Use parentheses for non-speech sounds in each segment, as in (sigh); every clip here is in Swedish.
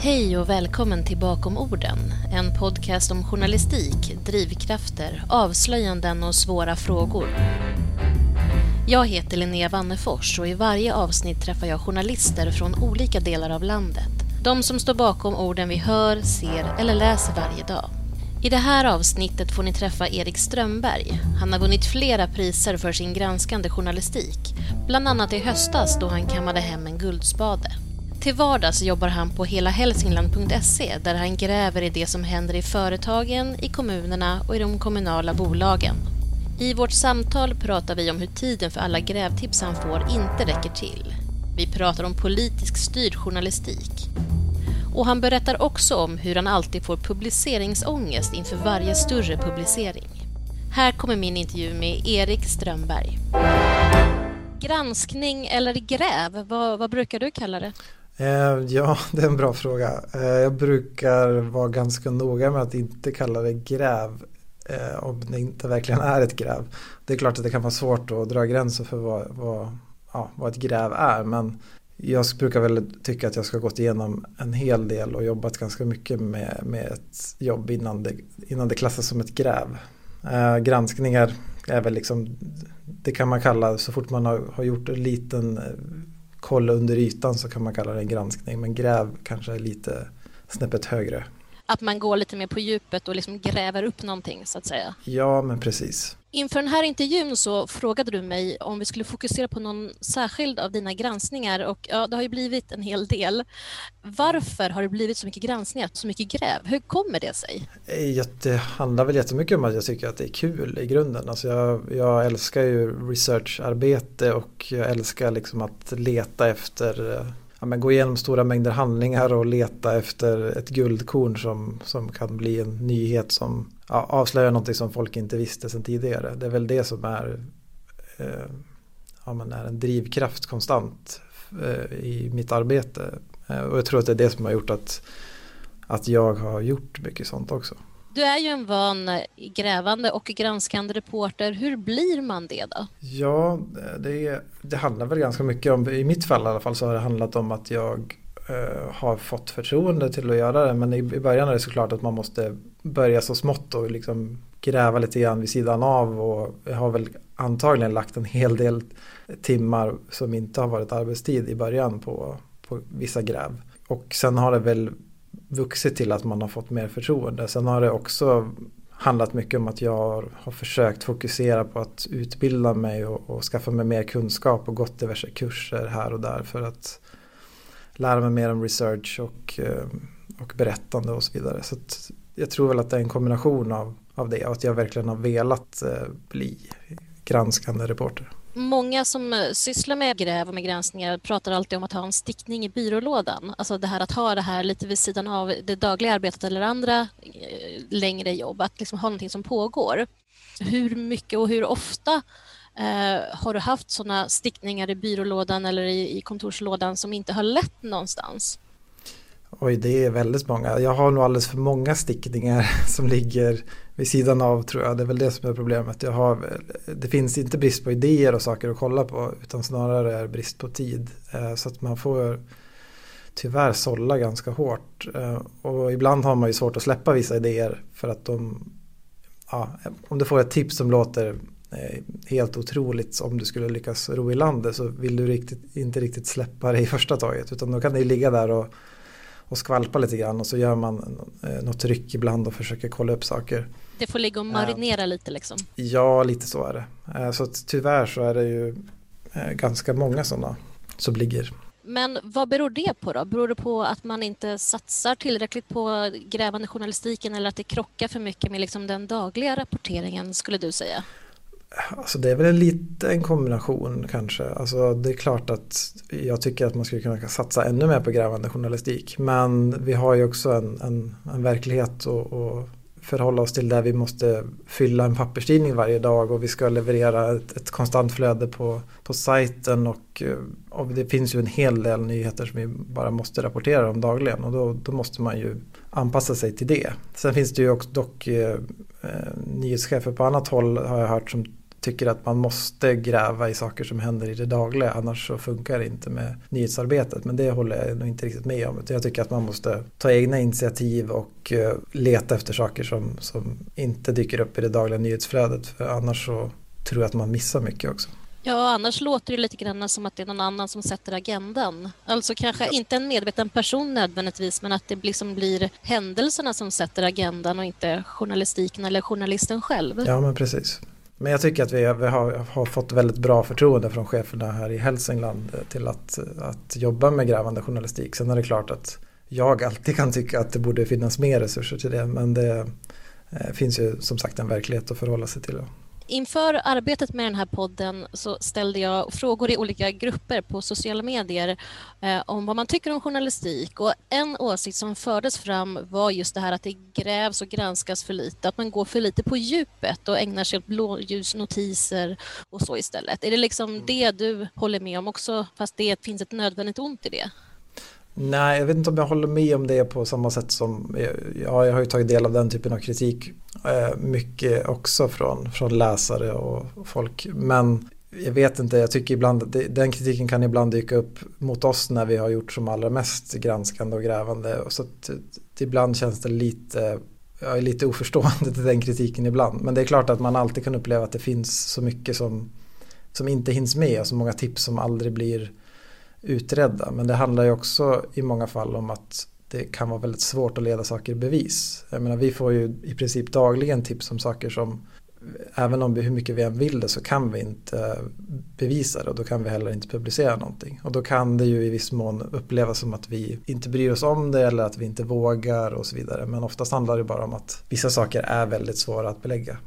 Hej och välkommen till Bakom orden, en podcast om journalistik, drivkrafter, avslöjanden och svåra frågor. Jag heter Linnea Wannefors och i varje avsnitt träffar jag journalister från olika delar av landet. De som står bakom orden vi hör, ser eller läser varje dag. I det här avsnittet får ni träffa Erik Strömberg. Han har vunnit flera priser för sin granskande journalistik, bland annat i höstas då han kammade hem en Guldspade. Till vardags jobbar han på helahälsingland.se där han gräver i det som händer i företagen, i kommunerna och i de kommunala bolagen. I vårt samtal pratar vi om hur tiden för alla grävtips han får inte räcker till. Vi pratar om politisk styrd journalistik. Och han berättar också om hur han alltid får publiceringsångest inför varje större publicering. Här kommer min intervju med Erik Strömberg. Granskning eller gräv, vad, vad brukar du kalla det? Eh, ja, (laughs) det är en bra fråga. Eh, jag brukar vara ganska noga med att inte kalla det gräv eh, om det inte verkligen är ett gräv. Det är klart att det kan vara svårt att dra gränser för vad, vad, ja, vad ett gräv är men jag brukar väl tycka att jag ska gått igenom en hel del och jobbat ganska mycket med, med ett jobb innan det, innan det klassas som ett gräv. Eh, granskningar är väl liksom, det kan man kalla så fort man har, har gjort en liten kolla under ytan så kan man kalla det en granskning men gräv kanske lite snäppet högre. Att man går lite mer på djupet och liksom gräver upp någonting så att säga. Ja men precis. Inför den här intervjun så frågade du mig om vi skulle fokusera på någon särskild av dina granskningar och ja, det har ju blivit en hel del. Varför har det blivit så mycket granskningar, så mycket gräv? Hur kommer det sig? Det handlar väl jättemycket om att jag tycker att det är kul i grunden. Alltså jag, jag älskar ju researcharbete och jag älskar liksom att leta efter ja, men gå igenom stora mängder handlingar och leta efter ett guldkorn som, som kan bli en nyhet som ja, avslöjar någonting som folk inte visste sedan tidigare. Det är väl det som är, eh, ja, men är en drivkraft konstant eh, i mitt arbete. Eh, och jag tror att det är det som har gjort att, att jag har gjort mycket sånt också. Du är ju en van eh, grävande och granskande reporter. Hur blir man det då? Ja, det, det handlar väl ganska mycket om, i mitt fall i alla fall så har det handlat om att jag eh, har fått förtroende till att göra det. Men i, i början är det såklart att man måste börja så smått och liksom gräva lite grann vid sidan av och jag har väl antagligen lagt en hel del timmar som inte har varit arbetstid i början på, på vissa gräv. Och sen har det väl vuxit till att man har fått mer förtroende. Sen har det också handlat mycket om att jag har försökt fokusera på att utbilda mig och, och skaffa mig mer kunskap och gått diverse kurser här och där för att lära mig mer om research och, eh, och berättande och så vidare. Så jag tror väl att det är en kombination av, av det och att jag verkligen har velat eh, bli granskande reporter. Många som eh, sysslar med gräv och med gränsningar pratar alltid om att ha en stickning i byrålådan. Alltså det här att ha det här lite vid sidan av det dagliga arbetet eller andra eh, längre jobb. Att liksom ha någonting som pågår. Hur mycket och hur ofta eh, har du haft sådana stickningar i byrålådan eller i, i kontorslådan som inte har lett någonstans? Oj, det är väldigt många. Jag har nog alldeles för många stickningar (laughs) som ligger vid sidan av tror jag. Det är väl det som är problemet. Jag har, det finns inte brist på idéer och saker att kolla på utan snarare är brist på tid. Eh, så att man får tyvärr sålla ganska hårt. Eh, och ibland har man ju svårt att släppa vissa idéer för att de, ja, om du får ett tips som låter eh, helt otroligt om du skulle lyckas ro i landet så vill du riktigt, inte riktigt släppa det i första taget utan då kan det ligga där och och skvalpa lite grann och så gör man något ryck ibland och försöker kolla upp saker. Det får ligga och marinera lite liksom? Ja, lite så är det. Eh, så tyvärr så är det ju eh, ganska många sådana som ligger. Men vad beror det på då? Beror det på att man inte satsar tillräckligt på grävande journalistiken eller att det krockar för mycket med liksom den dagliga rapporteringen skulle du säga? Alltså det är väl en liten kombination kanske. Alltså det är klart att jag tycker att man skulle kunna satsa ännu mer på grävande journalistik. Men vi har ju också en, en, en verklighet att förhålla oss till där vi måste fylla en papperstidning varje dag och vi ska leverera ett, ett konstant flöde på, på sajten och, eh, och, det finns ju en hel del nyheter som vi bara måste rapportera om dagligen och då, då måste man ju anpassa sig till det. Sen finns det ju också dock eh, eh nyhetschefer på annat håll har jag hört som tycker att man måste gräva i saker som händer i det dagliga annars så funkar det inte med nyhetsarbetet. Men det håller jag nog inte riktigt med om. Jag tycker att man måste ta egna initiativ och eh, leta efter saker som, som inte dyker upp i det dagliga nyhetsflödet för annars så tror jag att man missar mycket också. Ja, annars låter det lite grann som att det är någon annan som sätter agendan. Alltså kanske ja. inte en medveten person nödvändigtvis, men att det liksom blir händelserna som sätter agendan och inte journalistiken eller journalisten själv. Ja, men precis. Men jag tycker att vi, har, har, fått väldigt bra förtroende från cheferna här i Hälsingland till att, att jobba med grävande journalistik. Sen är det klart att jag alltid kan tycka att det borde finnas mer resurser till det, men det eh, finns ju som sagt en verklighet att förhålla sig till. Inför arbetet med den här podden så ställde jag frågor i olika grupper på sociala medier eh, om vad man tycker om journalistik. Och en åsikt som fördes fram var just det här att det grävs och granskas för lite, att man går för lite på djupet och ägnar sig åt blåljusnotiser och så istället. Är det liksom mm. det du håller med om också, fast det finns ett nödvändigt ont i det? Nej, jag vet inte om jag håller med om det på samma sätt som, ja, jag har ju tagit del av den typen av kritik eh, mycket också från, från läsare och folk. Men jag vet inte, jag tycker ibland att den kritiken kan ibland dyka upp mot oss när vi har gjort som allra mest granskande och grävande. Så att, ibland känns det lite, jag är lite oförstående till den kritiken ibland. Men det är klart att man alltid kan uppleva att det finns så mycket som, som inte hinns med och så många tips som aldrig blir utredda. Men det handlar ju också i många fall om att det kan vara väldigt svårt att leda saker i bevis. Jag menar, vi får ju i princip dagligen tips om saker som även om vi, hur mycket vi än vill det så kan vi inte bevisa det och då kan vi heller inte publicera någonting. Och då kan det ju i viss mån upplevas som att vi inte bryr oss om det eller att vi inte vågar och så vidare. Men oftast handlar det bara om att vissa saker är väldigt svåra att belägga.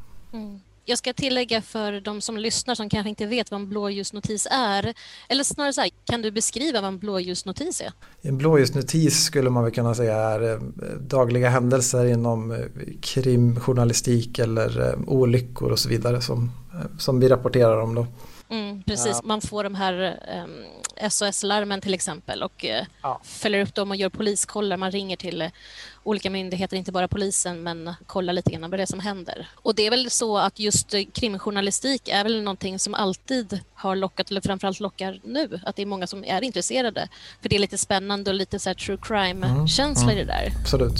Jag ska tillägga för de som lyssnar som kanske inte vet vad en blåljusnotis är. Eller snarare så här, kan du beskriva vad en blåljusnotis är? En blåljusnotis skulle man väl kunna säga är eh, dagliga händelser inom eh, krimjournalistik eller eh, olyckor och så vidare som, som vi rapporterar om. Då. Mm, precis, man får de här um, SOS-larmen till exempel och uh, ja. följer upp dem och gör poliskollar. Man ringer till uh, olika myndigheter, inte bara polisen, men kollar lite grann vad det är som händer. Och det är väl så att just uh, krimjournalistik är väl någonting som alltid har lockat, eller framförallt lockar nu, att det är många som är intresserade. För det är lite spännande och lite så true crime-känsla mm, mm, i det där. Absolut.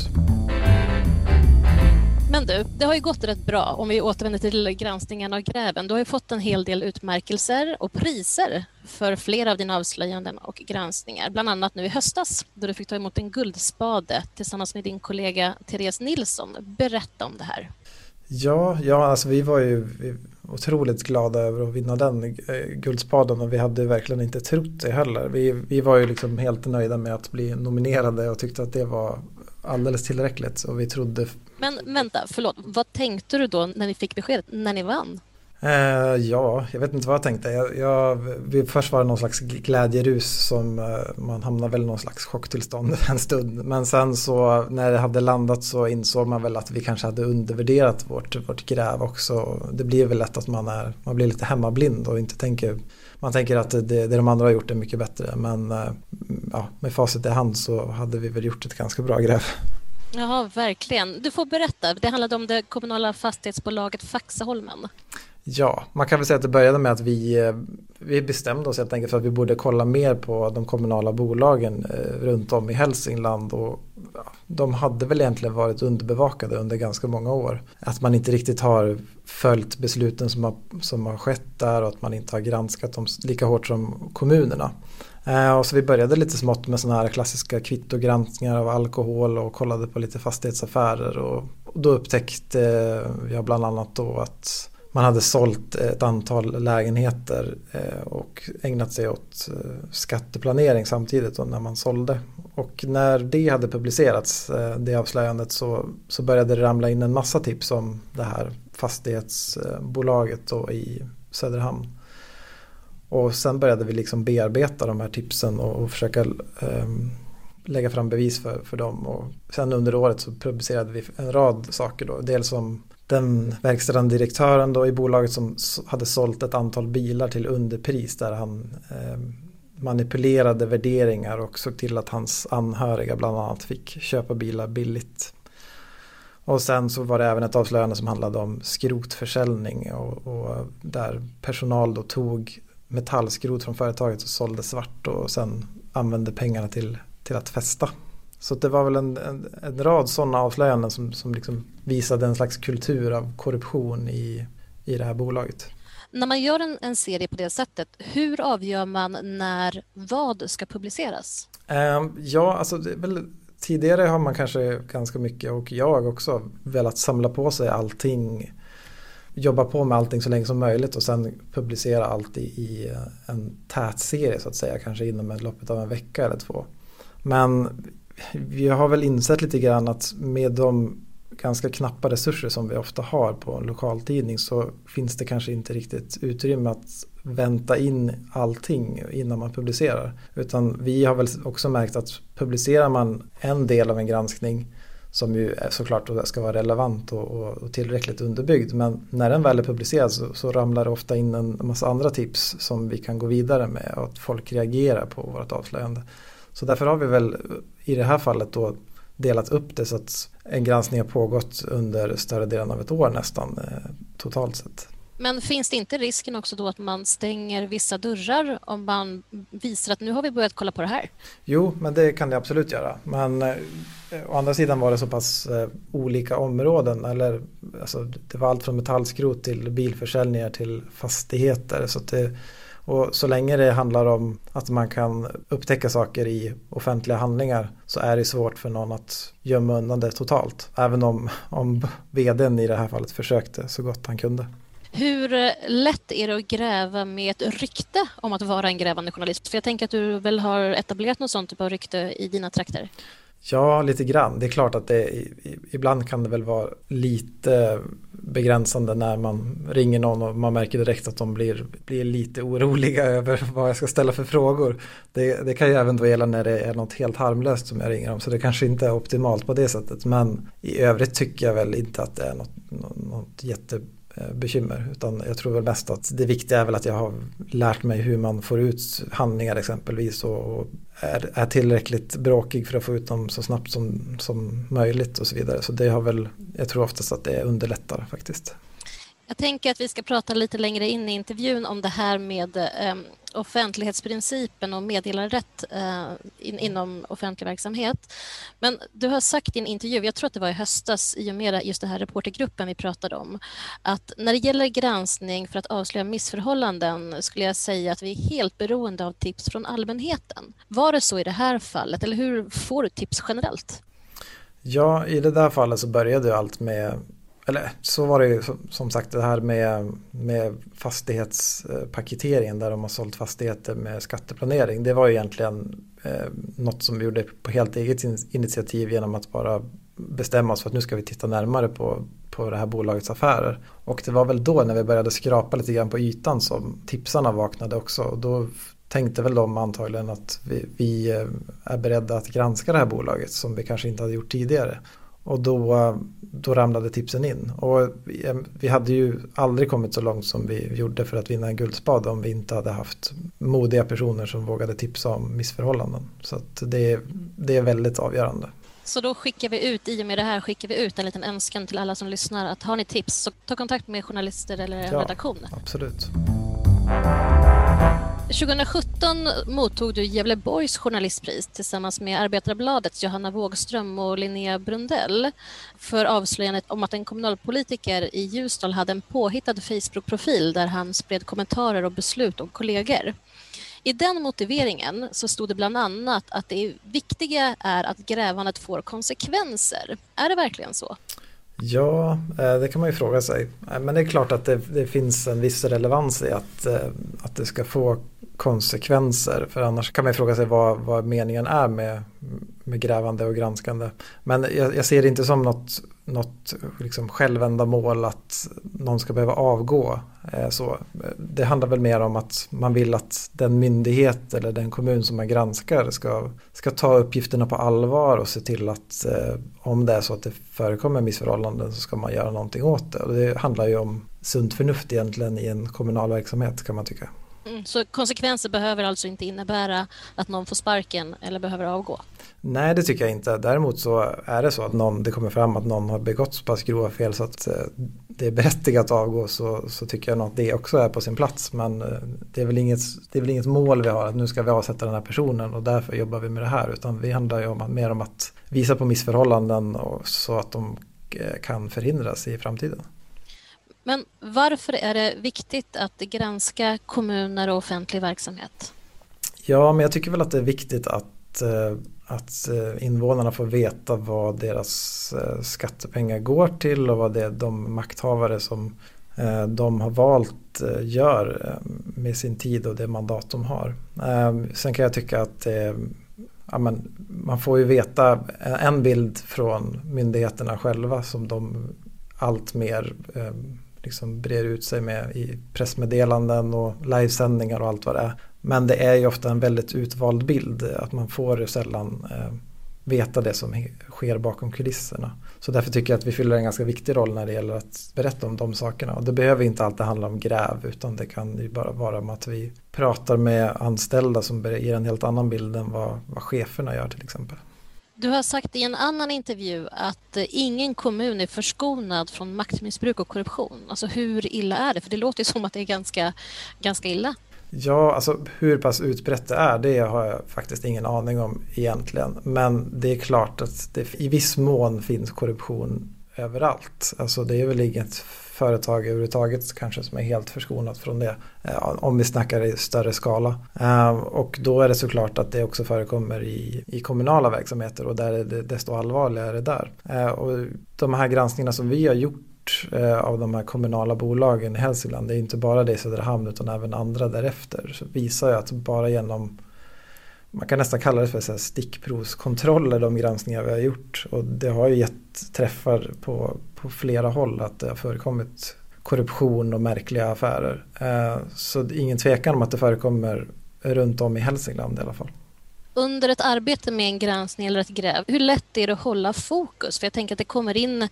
Men du, det har ju gått rätt bra om vi återvänder till granskningen av gräven. Du har ju fått en hel del utmärkelser och priser för flera av dina avslöjanden och granskningar. Bland annat nu i höstas då du fick ta emot en Guldspade tillsammans med din kollega Therese Nilsson. Berätta om det här. Ja, ja alltså vi var ju otroligt glada över att vinna den eh, Guldspaden och vi hade verkligen inte trott det heller. Vi, vi var ju liksom helt nöjda med att bli nominerade och tyckte att det var alldeles tillräckligt. Och vi trodde... Men vänta, förlåt. Vad tänkte du då när ni fick beskedet, när ni vann? Eh, ja, jag vet inte vad jag tänkte. Jag, jag, först var det någon slags glädjerus som eh, man hamnar väl i någon slags chocktillstånd (laughs) en stund. Men sen så när det hade landat så insåg man väl att vi kanske hade undervärderat vårt, vårt gräv också. Det blir väl lätt att man, är, man blir lite hemmablind och inte tänker man tänker att det, det de andra har gjort är mycket bättre. Men eh, ja, med facit i hand så hade vi väl gjort ett ganska bra gräv. Ja, verkligen. Du får berätta. Det handlade om det kommunala fastighetsbolaget Faxaholmen. Ja, man kan väl säga att det började med att vi, eh, vi bestämde oss helt enkelt för att vi borde kolla mer på de kommunala bolagen eh, runt om i Hälsingland. Och de hade väl egentligen varit underbevakade under ganska många år. Att man inte riktigt har följt besluten som har, som har skett där och att man inte har granskat dem lika hårt som kommunerna. Eh, och så vi började lite smått med sådana här klassiska kvittogranskningar av alkohol och kollade på lite fastighetsaffärer. Och, och då upptäckte eh, jag bland annat då att man hade sålt ett antal lägenheter eh, och ägnat sig åt eh, skatteplanering samtidigt när man sålde. Och när det hade publicerats, det avslöjandet, så, så började det ramla in en massa tips om det här fastighetsbolaget då i Söderhamn. Och sen började vi liksom bearbeta de här tipsen och, och försöka um, lägga fram bevis för, för dem. Och sen under året så publicerade vi en rad saker då. Dels om den verkställande direktören då i bolaget som hade sålt ett antal bilar till underpris där han eh, manipulerade värderingar och såg till att hans anhöriga bland annat fick köpa bilar billigt. Och sen så var det även ett avslöjande som handlade om skrotförsäljning och, och där personal då tog metallskrot från företaget och sålde svart och sen använde pengarna till, till att festa. Så det var väl en, en, en rad sådana avslöjanden som, som liksom visade en slags kultur av korruption i, i det här bolaget. När man gör en, en serie på det sättet, hur avgör man när vad ska publiceras? Um, ja, alltså väl tidigare har man kanske ganska mycket och jag också velat samla på sig allting jobba på med allting så länge som möjligt och sen publicera allt i, i eh, en tät serie så att säga, kanske inom loppet av en vecka eller två. Men vi har väl insett lite grann att med de ganska knappa resurser som vi ofta har på en lokaltidning så finns det kanske inte riktigt utrymme att vänta in allting innan man publicerar. Utan vi har väl också märkt att publicerar man en del av en granskning som ju såklart ska vara relevant och, och, och, tillräckligt underbyggd. Men när den väl är publicerad så, så, ramlar det ofta in en massa andra tips som vi kan gå vidare med och att folk reagerar på vårt avslöjande. Så därför har vi väl i det här fallet då delat upp det så att en granskning har pågått under större delen av ett år nästan eh, totalt sett. Men finns det inte risken också då att man stänger vissa dörrar om man visar att nu har vi börjat kolla på det här? Jo, men det kan det absolut göra. Men eh, å andra sidan var det så pass eh, olika områden. Eller, alltså, det var allt från metallskrot till bilförsäljningar till fastigheter. Så det, och så länge det handlar om att man kan upptäcka saker i offentliga handlingar så är det svårt för någon att gömma undan det totalt. Även om, om vdn i det här fallet försökte så gott han kunde. Hur eh, lätt är det att gräva med ett rykte om att vara en grävande journalist? För jag tänker att du väl har etablerat något sånt typ av rykte i dina trakter? Ja, lite grann. Det är klart att det ibland kan det väl vara lite begränsande när man ringer någon och man märker direkt att de blir, blir lite oroliga (laughs) över vad jag ska ställa för frågor. Det, det kan ju även då gälla när det är något helt harmlöst som jag ringer om så det kanske inte är optimalt på det sättet men i övrigt tycker jag väl inte att det är något, något jätte Eh, bekymmer. Utan jag tror väl mest att det viktiga är väl att jag har lärt mig hur man får ut handlingar exempelvis och är, är tillräckligt bråkig för att få ut dem så snabbt som, som möjligt och så vidare. Så det har väl, jag tror oftast att det underlättar faktiskt. Jag tänker att vi ska prata lite längre in i intervjun om det här med eh, offentlighetsprincipen och meddelarrätt eh, in, inom offentlig verksamhet. Men du har sagt i en intervju, jag tror att det var i höstas i och med just den här reportergruppen vi pratade om, att när det gäller granskning för att avslöja missförhållanden skulle jag säga att vi är helt beroende av tips från allmänheten. Var det så i det här fallet eller hur får du tips generellt? Ja, i det där fallet så började allt med eller så var det ju som sagt det här med, med fastighetspaketeringen där de har sålt fastigheter med skatteplanering. Det var ju egentligen eh, något som vi gjorde på helt eget initiativ genom att bara bestämma oss för att nu ska vi titta närmare på, på det här bolagets affärer. Och det var väl då när vi började skrapa lite grann på ytan som tipsarna vaknade också. Och då tänkte väl de antagligen att vi, vi eh, är beredda att granska det här bolaget som vi kanske inte hade gjort tidigare. Och då, då ramlade tipsen in. Och vi hade ju aldrig kommit så långt som vi gjorde för att vinna en guldspad om vi inte hade haft modiga personer som vågade tipsa om missförhållanden. Så det, det är väldigt avgörande. Så då skickar vi ut, i och med det här skickar vi ut en liten önskan till alla som lyssnar att har ni tips så ta kontakt med journalister eller ja, redaktion. Absolut. 2017 mottog du Gävleborgs journalistpris tillsammans med Arbetarbladets Johanna Wågström och Linnea Brundell för avslöjandet om att en kommunalpolitiker i Ljusdal hade en påhittad Facebook-profil där han spred kommentarer och beslut om kollegor. I den motiveringen så stod det bland annat att det viktiga är att grävandet får konsekvenser. Är det verkligen så? Ja, eh, det kan man ju fråga sig. Eh, men det är klart att det, det finns en viss relevans i att, eh, att det ska få konsekvenser. För annars kan man fråga sig vad, vad meningen är med, med grävande och granskande. Men jag, jag ser det inte som något, något liksom självändamål att någon ska behöva avgå. Eh, så, det handlar väl mer om att man vill att den myndighet eller den kommun som man granskar ska, ska ta uppgifterna på allvar och se till att eh, om det är så att det förekommer missförhållanden så ska man göra någonting åt det. Och det handlar ju om sunt förnuft egentligen i en kommunal verksamhet kan man tycka. Mm, så konsekvenser behöver alltså inte innebära att någon får sparken eller behöver avgå? Nej, det tycker jag inte. Däremot så är det så att någon, det kommer fram att någon har begått så pass grova fel så att eh, det är berättigat att avgå så, så tycker jag nog att det också är på sin plats. Men eh, det är, väl inget, det är väl inget mål vi har att nu ska vi avsätta den här personen och därför jobbar vi med det här. Utan vi handlar ju om, mer om att visa på missförhållanden och, så att de eh, kan förhindras i framtiden. Men varför är det viktigt att granska kommuner och offentlig verksamhet? Ja, men jag tycker väl att det är viktigt att eh, att eh, invånarna får veta vad deras eh, skattepengar går till och vad det är de makthavare som de har valt gör med sin tid och det mandat de har. Sen kan jag tycka att ja, men, man får ju veta en bild från myndigheterna själva som de allt mer liksom brer ut sig med i pressmeddelanden och livesändningar och allt vad det är. Men det är ju ofta en väldigt utvald bild. Att man får sällan eh, veta det som sker bakom kulisserna. Så därför tycker jag att vi fyller en ganska viktig roll när det gäller att berätta om de sakerna. Och det behöver inte alltid handla om gräv utan det kan ju bara vara om att vi pratar med anställda som ger en helt annan bild än vad, vad cheferna gör till exempel. Du har sagt i en annan intervju att eh, ingen kommun är förskonad från maktmissbruk och korruption. Alltså hur illa är det? För det låter ju som att det är ganska, ganska illa. Ja, alltså hur pass utbrett det är det har jag faktiskt ingen aning om egentligen. Men det är klart att det i viss mån finns korruption överallt. Alltså det är väl inget företag överhuvudtaget kanske som är helt förskonat från det. Eh, om vi snackar i större skala. Eh, och då är det såklart att det också förekommer i, i kommunala verksamheter och där är det desto allvarligare där. Eh, och de här granskningarna som vi har gjort av de här kommunala bolagen i Hälsingland, det är inte bara det i Söderhamn utan även andra därefter, så visar ju att bara genom man kan nästan kalla det för så stickprovskontroller de granskningar vi har gjort och det har ju gett träffar på, på flera håll att det har förekommit korruption och märkliga affärer. Eh, så det är ingen tvekan om att det förekommer runt om i Hälsingland i alla fall. Under ett arbete med en granskning eller ett gräv, hur lätt är det att hålla fokus? För jag tänker att det kommer in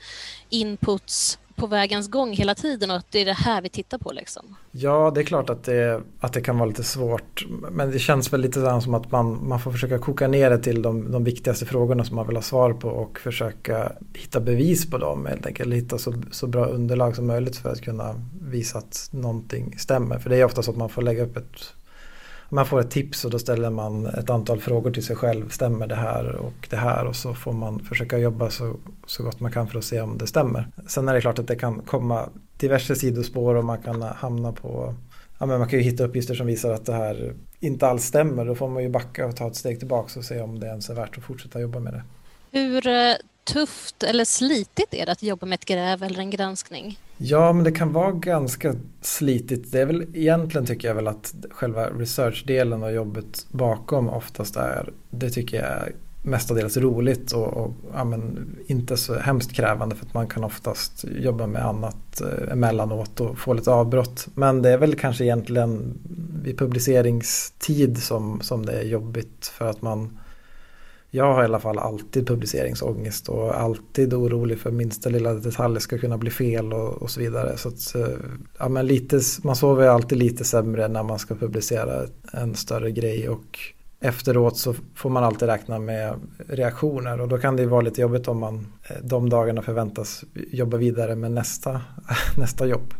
inputs på vägens gång hela tiden och att det är det här vi tittar på liksom. Ja, det är klart att det, att det kan vara lite svårt. Men det känns väl lite som att man, man får försöka koka ner det till de, de viktigaste frågorna som man vill ha svar på och försöka hitta bevis på dem helt enkelt. Hitta så, så bra underlag som möjligt för att kunna visa att någonting stämmer. För det är ofta så att man får lägga upp ett man får ett tips och då ställer man ett antal frågor till sig själv. Stämmer det här och det här? Och så får man försöka jobba så, så gott man kan för att se om det stämmer. Sen är det klart att det kan komma diverse sidospår och man kan hamna på Ja, men man kan ju hitta uppgifter som visar att det här inte alls stämmer. Då får man ju backa och ta ett steg tillbaka och se om det ens är värt att fortsätta jobba med det. Hur eh, tufft eller slitigt är det att jobba med ett gräv eller en granskning? Ja, men det kan vara ganska slitigt. Det är väl egentligen tycker jag väl att själva researchdelen och jobbet bakom oftast är, det tycker jag är mestadels roligt och, och ja, men inte så hemskt krävande för att man kan oftast jobba med annat eh, emellanåt och få lite avbrott. Men det är väl kanske egentligen vid publiceringstid som, som det är jobbigt för att man jag har i alla fall alltid publiceringsångest och alltid orolig för minsta lilla detalj ska kunna bli fel och, och så vidare. Så att, eh, ja, men lite, man sover alltid lite sämre när man ska publicera en större grej och efteråt så får man alltid räkna med reaktioner och då kan det vara lite jobbigt om man eh, de dagarna förväntas jobba vidare med nästa, (laughs) nästa jobb.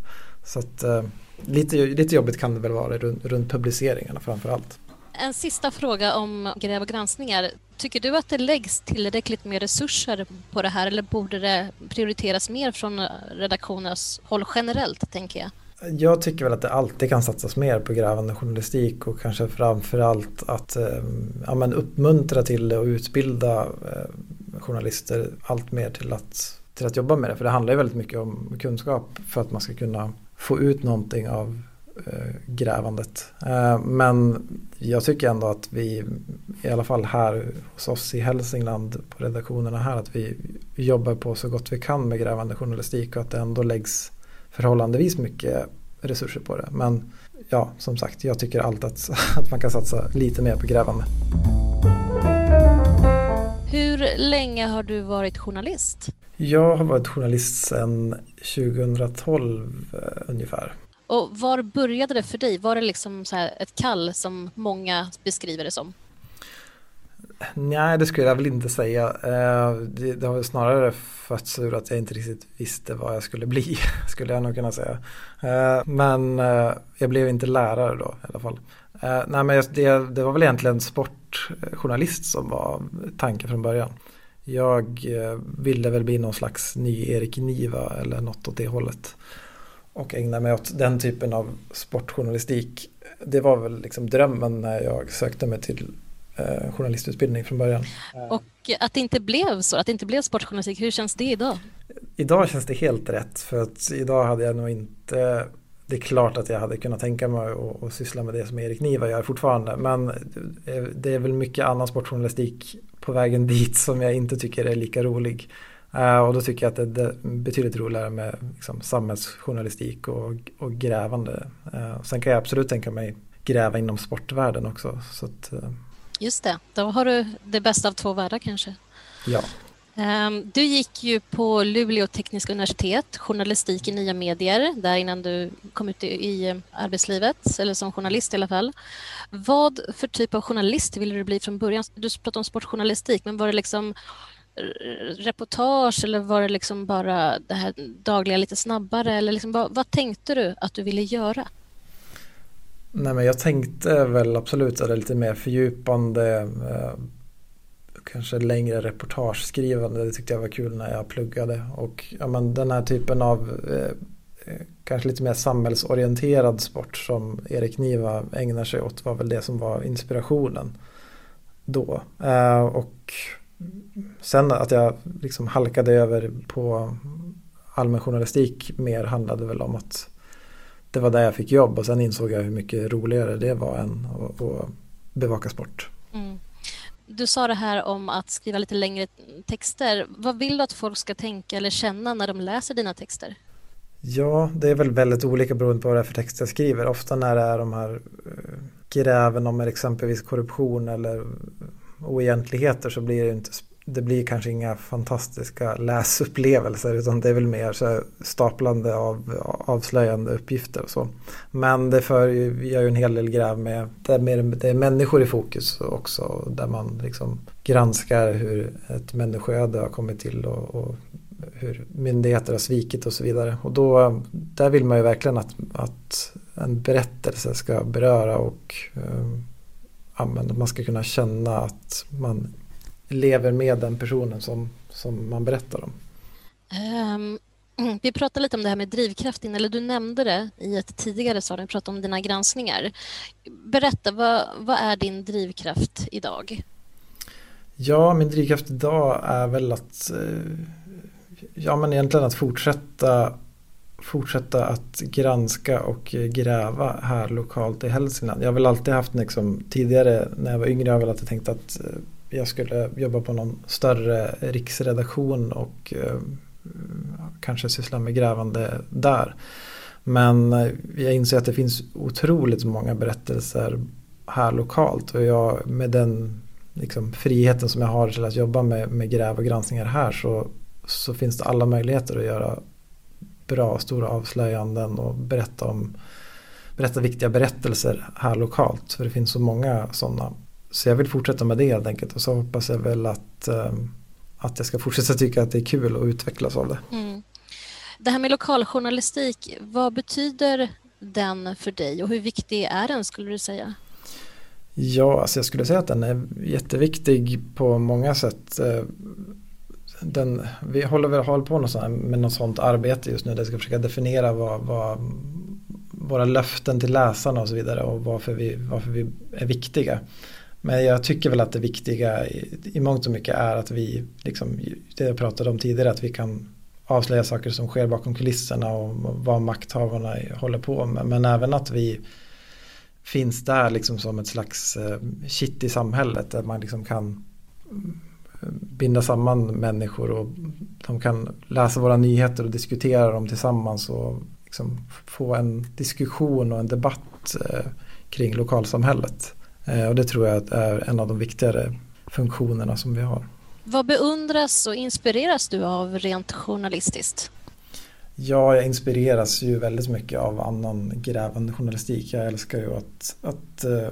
Så att, eh, lite, lite jobbigt kan det väl vara runt, runt publiceringarna framför allt. En sista fråga om gräv och granskningar. Tycker du att det läggs tillräckligt med resurser på det här eller borde det prioriteras mer från redaktionens håll generellt, tänker jag? Jag tycker väl att det alltid kan satsas mer på grävande journalistik och kanske framförallt att eh, ja, men uppmuntra till det och utbilda eh, journalister allt mer till att, till att jobba med det. För det handlar ju väldigt mycket om kunskap för att man ska kunna få ut någonting av grävandet. Eh, men jag tycker ändå att vi, i alla fall här hos oss i Hälsingland på redaktionerna här, att vi jobbar på så gott vi kan med grävande journalistik och att det ändå läggs förhållandevis mycket resurser på det. Men ja, som sagt, jag tycker alltid att, (laughs) att man kan satsa lite mer på grävande. Hur länge har du varit journalist? Jag har varit journalist sedan 2012 eh, ungefär. Och var började det för dig? Var det liksom så ett kall som många beskriver det som? Nej, det skulle jag väl inte säga. Eh, det, det har snarare fötts ur att jag inte riktigt visste vad jag skulle bli, (laughs) skulle jag nog kunna säga. Eh, men eh, jag blev inte lärare då i alla fall. Nej, men det, det var väl egentligen sportjournalist som var tanken från början. Jag ville väl bli någon slags ny Erik Niva eller något åt det hållet. Och ägna mig åt den typen av sportjournalistik. Det var väl liksom drömmen när jag sökte mig till eh, journalistutbildning från början. Och att det inte blev så, att det inte blev sportjournalistik, hur känns det idag? Idag känns det helt rätt för att idag hade jag nog inte det är klart att jag hade kunnat tänka mig att, att syssla med det som Erik Niva gör fortfarande. Men det är väl mycket annan sportjournalistik på vägen dit som jag inte tycker är lika rolig. Uh, och då tycker jag att det är betydligt roligare med liksom, samhällsjournalistik och, och grävande. Uh, sen kan jag absolut tänka mig gräva inom sportvärlden också. Så att, uh, Just det, då har du det bästa av två världar kanske. Ja. Ehm, du gick ju på Luleå tekniska universitet, journalistik i nya medier, där innan du kom ut i arbetslivet, eller som journalist i alla fall. Vad för typ av journalist ville du bli från början? Du pratade om sportjournalistik, men var det liksom Eh, reportage eller var det liksom bara det här dagliga lite snabbare? Eller liksom, vad, vad tänkte du att du ville göra? Nej men jag tänkte väl absolut att det är lite mer fördjupande eh, kanske längre reportageskrivande. Det tyckte jag var kul när jag pluggade. Och ja, men den här typen av eh, eh kanske lite mer samhällsorienterad sport som Erik Niva ägnar sig åt var väl det som var inspirationen då. Eh, och sen att jag liksom halkade över på allmän journalistik mer handlade väl om att det var där jag fick jobb och sen insåg jag hur mycket roligare det var än att, att bevaka sport. Mm. Du sa det här om att skriva lite längre texter. Vad vill du att folk ska tänka eller känna när de läser dina texter? Ja, det är väl väldigt olika beroende på vad det är för text jag skriver. Ofta när det är de här eh, gräven om exempelvis korruption eller oegentligheter så blir det inte det blir kanske inga fantastiska läsupplevelser utan det är väl mer så staplande av avslöjande uppgifter och så. Men det för gör ju en hel del gräv med, det är, mer, det är människor i fokus också där man liksom granskar hur ett människoöde har kommit till och, och hur myndigheter har svikit och så vidare. Och då, där vill man ju verkligen att, att en berättelse ska beröra och um, att man ska kunna känna att man lever med den personen som, som man berättar om. Um, (clears throat) vi pratade lite om det här med drivkraft, eller du nämnde det i ett tidigare svar, vi pratade om dina granskningar. Berätta, vad, vad är din drivkraft idag? Ja, min drivkraft idag är väl att eh, ja, men egentligen att fortsätta fortsätta att granska och gräva här lokalt i Hälsingland. Jag har väl alltid haft liksom, tidigare när jag var yngre, jag har väl alltid tänkt att eh, jag skulle jobba på någon större riksredaktion och eh, kanske syssla med grävande där. Men eh, jag inser att det finns otroligt många berättelser här lokalt och jag med den liksom, friheten som jag har till att jobba med, med gräv och granskningar här så, så finns det alla möjligheter att göra bra stora avslöjanden och berätta om berätta viktiga berättelser här lokalt. För det finns så många sådana så jag vill fortsätta med det helt enkelt och så hoppas jag väl att, um, att jag ska fortsätta tycka att det är kul och utvecklas av det. Mm. Det här med lokaljournalistik, vad betyder den för dig och hur viktig är den skulle du säga? Ja, alltså jag skulle säga att den är jätteviktig på många sätt. Den, vi håller väl håll på med något sånt arbete just nu där vi ska försöka definiera vad, vad våra löften till läsarna och så vidare och varför vi, varför vi är viktiga. Men jag tycker väl att det viktiga i, i mångt och mycket är att vi, liksom, det jag pratade om tidigare, att vi kan avslöja saker som sker bakom kulisserna och vad makthavarna håller på med. Men även att vi finns där liksom som ett slags eh, kitt i samhället där man liksom kan binda samman människor och de kan läsa våra nyheter och diskutera dem tillsammans och liksom få en diskussion och en debatt eh, kring lokalsamhället. Eh, och det tror jag är en av de viktigare funktionerna som vi har. Vad beundras och inspireras du av rent journalistiskt? Ja, jag inspireras ju väldigt mycket av annan grävande journalistik. Jag älskar ju att, att, eh,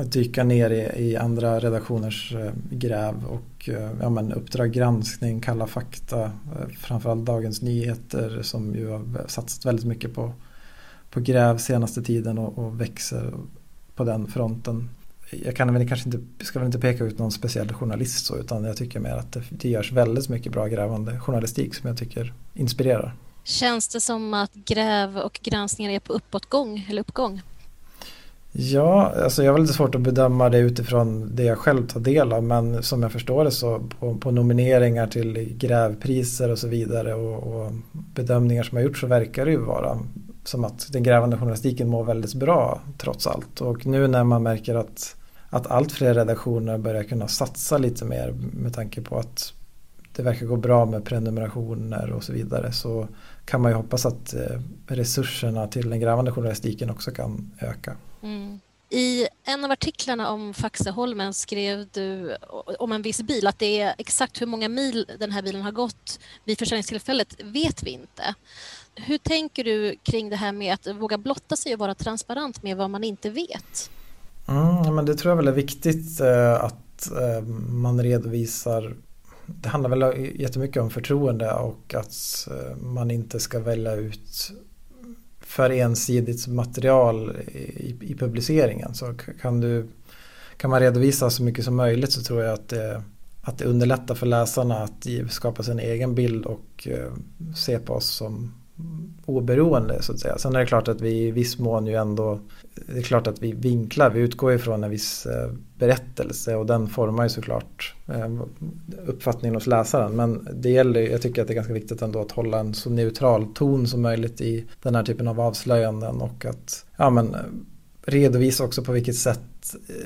att dyka ner i, i andra redaktioners eh, gräv och eh, ja, men Uppdrag granskning, Kalla fakta, eh, framförallt Dagens Nyheter som ju har satsat väldigt mycket på, på gräv senaste tiden och, och växer på den fronten jag kan väl kanske inte, ska väl inte peka ut någon speciell journalist så utan jag tycker mer att det, det görs väldigt mycket bra grävande journalistik som jag tycker inspirerar. Känns det som att gräv och granskningar är på uppåtgång eller uppgång? Ja, alltså jag har lite svårt att bedöma det utifrån det jag själv tar del av men som jag förstår det så på, på nomineringar till grävpriser och så vidare och, och, bedömningar som har gjorts så verkar det ju vara som att den grävande journalistiken mår väldigt bra trots allt och nu när man märker att att allt fler redaktioner börjar kunna satsa lite mer med tanke på att det verkar gå bra med prenumerationer och så vidare så kan man ju hoppas att eh, resurserna till den grävande journalistiken också kan öka. Mm. I en av artiklarna om Faxeholmen skrev du om en viss bil att det är exakt hur många mil den här bilen har gått vid försäljningstillfället vet vi inte. Hur tänker du kring det här med att våga blotta sig och vara transparent med vad man inte vet? Mm, men det tror jag väl är viktigt eh, att eh, man redovisar det handlar väl jättemycket om förtroende och att eh, man inte ska välja ut för ensidigt material i, i publiceringen. Så kan, du, kan man redovisa så mycket som möjligt så tror jag att det, att det underlättar för läsarna att skapa sin egen bild och eh, se på oss som oberoende så att säga. Sen är det klart att vi i viss mån ju ändå det är klart att vi vinklar, vi utgår ifrån en viss eh, berättelse och den formar ju såklart eh, uppfattningen hos läsaren. Men det gäller, jag tycker att det är ganska viktigt ändå att hålla en så neutral ton som möjligt i den här typen av avslöjanden och att ja, men, eh, redovisa också på vilket sätt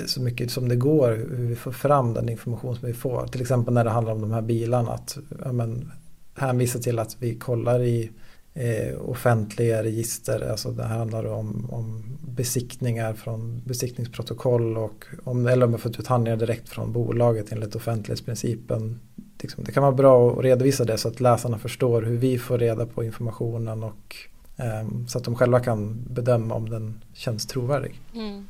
så mycket som det går hur vi får fram den information som vi får. Till exempel när det handlar om de här bilarna att ja, men, hänvisa till att vi kollar i eh, offentliga register. Alltså det handlar om, om besiktningar från besiktningsprotokoll och om, eller om man fått ut handlingar direkt från bolaget enligt offentlighetsprincipen. Liksom, det kan vara bra att redovisa det så att läsarna förstår hur vi får reda på informationen och eh, så att de själva kan bedöma om den känns trovärdig. Mm.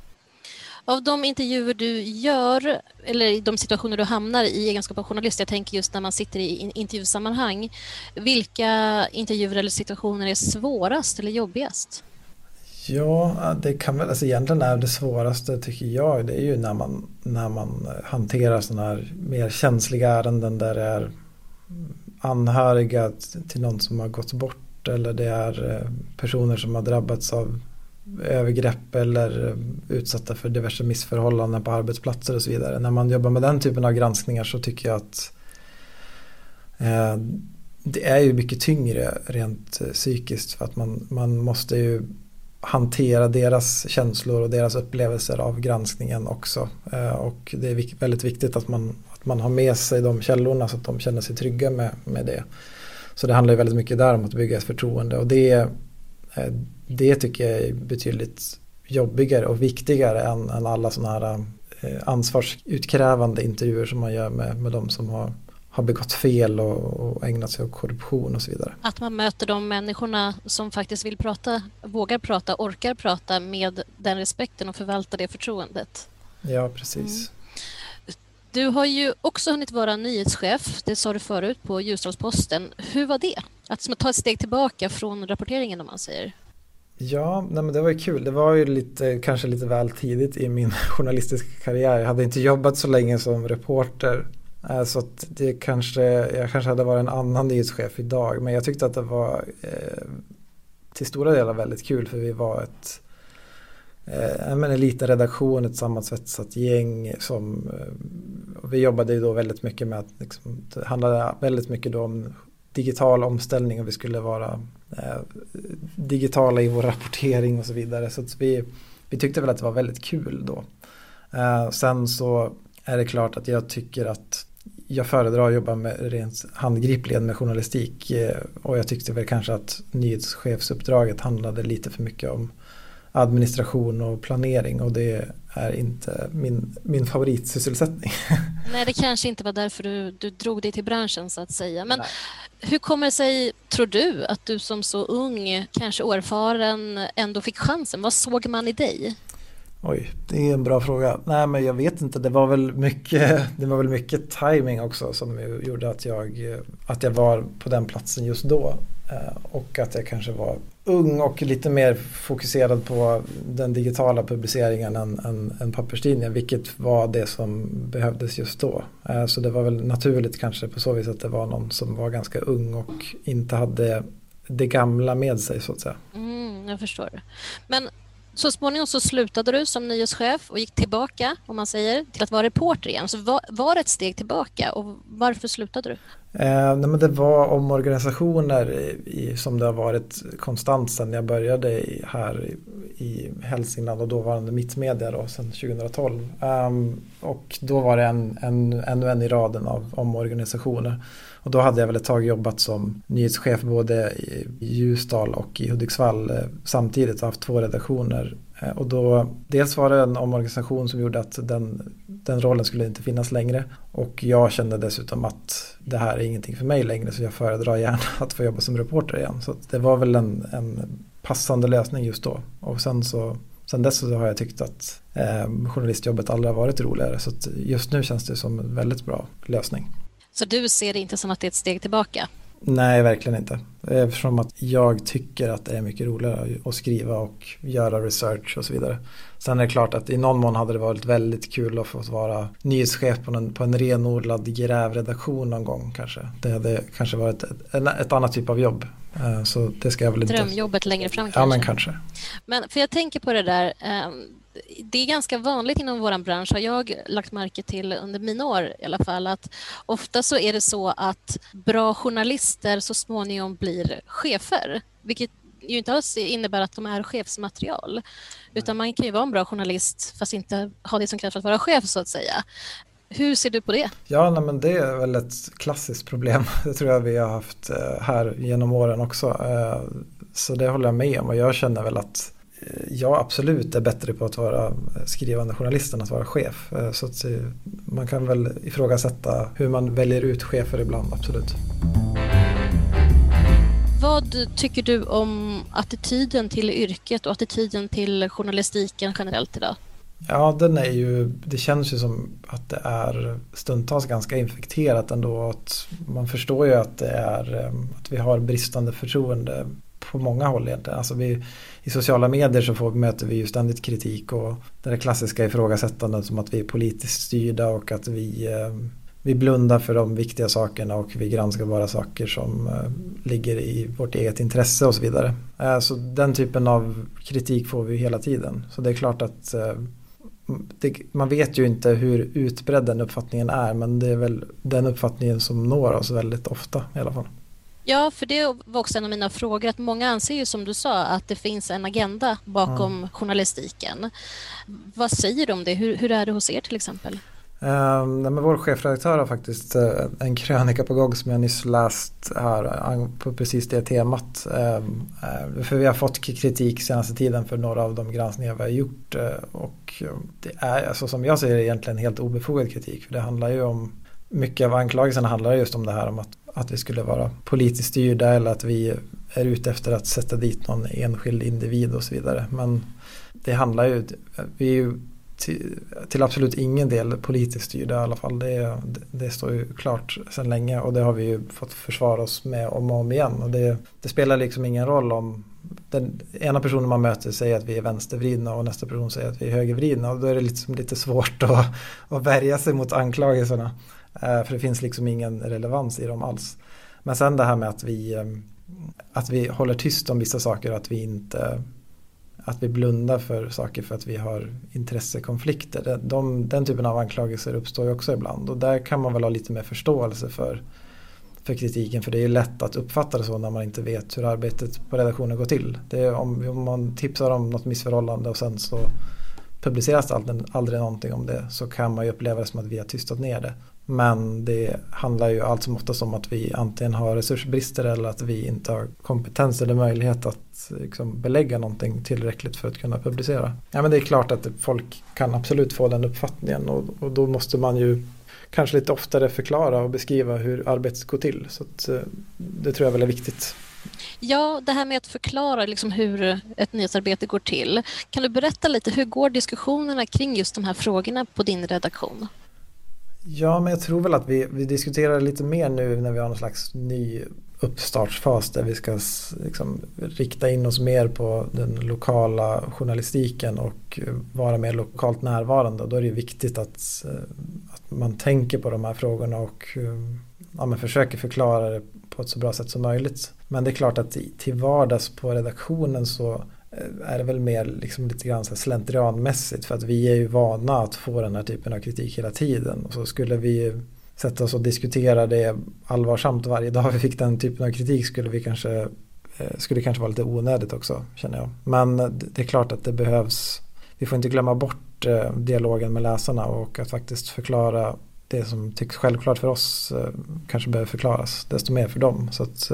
Av de intervjuer du gör, eller de situationer du hamnar i egenskap av journalist, jag tänker just när man sitter i intervjusammanhang, vilka intervjuer eller situationer är svårast eller jobbigast? Ja, det kan väl, alltså egentligen är det svåraste tycker jag, det är ju när man, när man eh, hanterar sådana här mer känsliga ärenden där det är anhöriga till någon som har gått bort eller det är eh, personer som har drabbats av övergrepp eller eh, utsatta för diverse missförhållanden på arbetsplatser och så vidare. När man jobbar med den typen av granskningar så tycker jag att eh, det är ju mycket tyngre rent eh, psykiskt för att man, man måste ju hantera deras känslor och deras upplevelser av granskningen också. Eh, och det är väldigt viktigt att man, att man har med sig de källorna så att de känner sig trygga med, med det. Så det handlar ju väldigt mycket där om att bygga ett förtroende och det Eh, det tycker jag är betydligt jobbigare och viktigare än, än alla sådana här eh, ansvarsutkrävande intervjuer som man gör med, med de som har, har begått fel och, och ägnat sig åt korruption och så vidare. Att man möter de människorna som faktiskt vill prata, vågar prata, orkar prata med den respekten och förvalta det förtroendet. Ja, precis. Mm. Du har ju också hunnit vara nyhetschef, det sa du förut, på Ljusdalsposten. Hur var det? Att ta ett steg tillbaka från rapporteringen om man säger. Ja, nej men det var ju kul. Det var ju lite, kanske lite väl tidigt i min (laughs) journalistiska karriär. Jag hade inte jobbat så länge som reporter. Eh, så att det kanske, jag kanske hade varit en annan nyhetschef idag. Men jag tyckte att det var eh, till stora delar väldigt kul för vi var ett eh, en liten redaktion, ett sammansvetsat gäng som eh, vi jobbade ju då väldigt mycket med att liksom, det handlade väldigt mycket då om digital omställning och vi skulle vara Eh, digitala i vår rapportering och så vidare. Så vi, vi tyckte väl att det var väldigt kul då. Eh, sen så är det klart att jag tycker att jag föredrar att jobba med rent handgripligen med journalistik eh, och jag tyckte väl kanske att nyhetschefsuppdraget handlade lite för mycket om administration och planering och det är inte min, min favoritsysselsättning. (laughs) Nej, det kanske inte var därför du, du drog dig till branschen så att säga. Men Nej. hur kommer det sig, tror du, att du som så ung, kanske oerfaren, ändå fick chansen? Vad såg man i dig? Oj, det är en bra fråga. Nej men jag vet inte, det var väl mycket, (laughs) det var väl mycket timing också som gjorde att jag, att jag var på den platsen just då. Eh, och att jag kanske var ung och lite mer fokuserad på den digitala publiceringen än, än, än papperstidningen. Vilket var det som behövdes just då. Eh, så det var väl naturligt kanske på så vis att det var någon som var ganska ung och inte hade det gamla med sig så att säga. Mm, jag förstår. Men så småningom så slutade du som nyhetschef och gick tillbaka, om man säger, till att vara reporter igen. Så var, var det ett steg tillbaka och varför slutade du? Eh, nej men det var omorganisationer i, som det har varit konstant sedan jag började i, här i, i Hälsingland och dåvarande Mittmedia då, sedan 2012. Um, ehm, och då var det en, en, ännu en i raden av omorganisationer. Och då hade jag väl ett tag jobbat som nyhetschef både i Ljusdal och i Hudiksvall eh, samtidigt och haft två redaktioner. Eh, och då, dels var det en omorganisation som gjorde att den, den rollen skulle inte finnas längre. Och jag kände dessutom att det här är ingenting för mig längre så jag föredrar gärna (laughs) att få jobba som reporter igen. Så det var väl en, en passande lösning just då. Och sen så Sen dess så har jag tyckt att eh, journalistjobbet aldrig har varit roligare så just nu känns det som en väldigt bra lösning. Så du ser det inte som att det är ett steg tillbaka? Nej, verkligen inte. Eftersom att jag tycker att det är mycket roligare att skriva och göra research och så vidare. Sen är det klart att i någon mån hade det varit väldigt kul att få vara nyhetschef på en, på en renodlad grävredaktion någon gång kanske. Det hade kanske varit ett, ett annat typ av jobb. Eh, så det ska jag väl inte... Drömjobbet längre fram kanske? Ja, men kanske. Men för jag tänker på det där ehm, det är ganska vanligt inom vår bransch, har jag lagt märke till under mina år i alla fall, att ofta så är det så att bra journalister så småningom blir chefer, vilket ju inte alls innebär att de är chefsmaterial. Utan man kan ju vara en bra journalist fast inte ha det som krävs för att vara chef så att säga. Hur ser du på det? Ja, nej, men det är väl ett klassiskt problem. (laughs) Det tror jag vi har haft eh, här genom åren också. Eh, så det håller jag med om och jag känner väl att jag absolut är bättre på att vara skrivande journalist än att vara chef. Eh, så att eh, man kan väl ifrågasätta hur man väljer ut chefer ibland, absolut. Vad tycker du om attityden till yrket och attityden till journalistiken generellt idag? Ja, den är ju, det känns ju som att det är stundtals ganska infekterat ändå. Att man förstår ju att det är eh, att vi har bristande förtroende på många håll egentligen. Alltså vi, I sociala medier så får, möter vi ju ständigt kritik och det där klassiska ifrågasättandet som att vi är politiskt styrda och att vi, eh, vi blundar för de viktiga sakerna och vi granskar bara saker som eh, ligger i vårt eget intresse och så vidare. Eh, så den typen av kritik får vi hela tiden. Så det är klart att det, man vet ju inte hur utbredd den uppfattningen är men det är väl den uppfattningen som når oss väldigt ofta i alla fall. Ja, för det var också en av mina frågor. att Många anser ju som du sa att det finns en agenda bakom mm. journalistiken. Vad säger du om det? Hur, hur är det hos er till exempel? Um, men vår chefredaktör har faktiskt uh, en krönika på gång som jag nyss läst här uh, på precis det temat. Um, uh, för vi har fått kritik senaste tiden för några av de granskningar vi har gjort. och det är alltså, som jag ser det egentligen helt obefogad kritik. För det handlar ju om mycket av anklagelserna handlar just om det här om att att vi skulle vara politiskt styrda eller att vi är ute efter att sätta dit någon enskild individ och så vidare. Men det handlar ju, vi är ju till, till absolut ingen del politiskt styrda i alla fall. Det, det, står ju klart sedan länge och det har vi ju fått försvara oss med om och om igen. Och det, det spelar liksom ingen roll om den ena personen man möter säger att vi är vänstervridna och nästa person säger att vi är högervridna och då är det liksom lite svårt att, att värja sig mot anklagelserna. Eh, för det finns liksom ingen relevans i dem alls. Men sen det här med att vi, ehm, att vi håller tyst om vissa saker och att vi inte att vi blundar för saker för att vi har intressekonflikter. De, den typen av anklagelser uppstår ju också ibland och där kan man väl ha lite mer förståelse för, för kritiken för det är ju lätt att uppfatta det så när man inte vet hur arbetet på redaktionen går till. Det är om, om man tipsar om något missförhållande och sen så publiceras det aldrig, aldrig någonting om det så kan man ju uppleva det som att vi har tystat ner det. Men det handlar ju allt som oftast om att vi antingen har resursbrister eller att vi inte har kompetens eller möjlighet att liksom belägga någonting tillräckligt för att kunna publicera. Ja men det är klart att folk kan absolut få den uppfattningen och, och då måste man ju kanske lite oftare förklara och beskriva hur arbetet går till. Så att, eh, det tror jag väl är viktigt. Ja, det här med att förklara liksom hur ett nyhetsarbete går till. Kan du berätta lite, hur går diskussionerna kring just de här frågorna på din redaktion? Ja, men jag tror väl att vi, vi diskuterar lite mer nu när vi har någon slags ny uppstartsfas där vi ska liksom, rikta in oss mer på den lokala journalistiken och vara mer lokalt närvarande. Då är det viktigt att, att man tänker på de här frågorna och eh, ja, men försöker förklara det på ett så bra sätt som möjligt. Men det är klart att till vardags på redaktionen så Eh, är det väl mer liksom lite grann så slentrianmässigt för att vi är ju vana att få den här typen av kritik hela tiden. Och så skulle vi sätta oss och diskutera det allvarsamt varje dag vi fick den typen av kritik skulle vi kanske eh, skulle kanske vara lite onödigt också känner jag. Men det är klart att det behövs vi får inte glömma bort eh, dialogen med läsarna och att faktiskt förklara det som tycks självklart för oss kanske behöver förklaras desto mer för dem. Så att,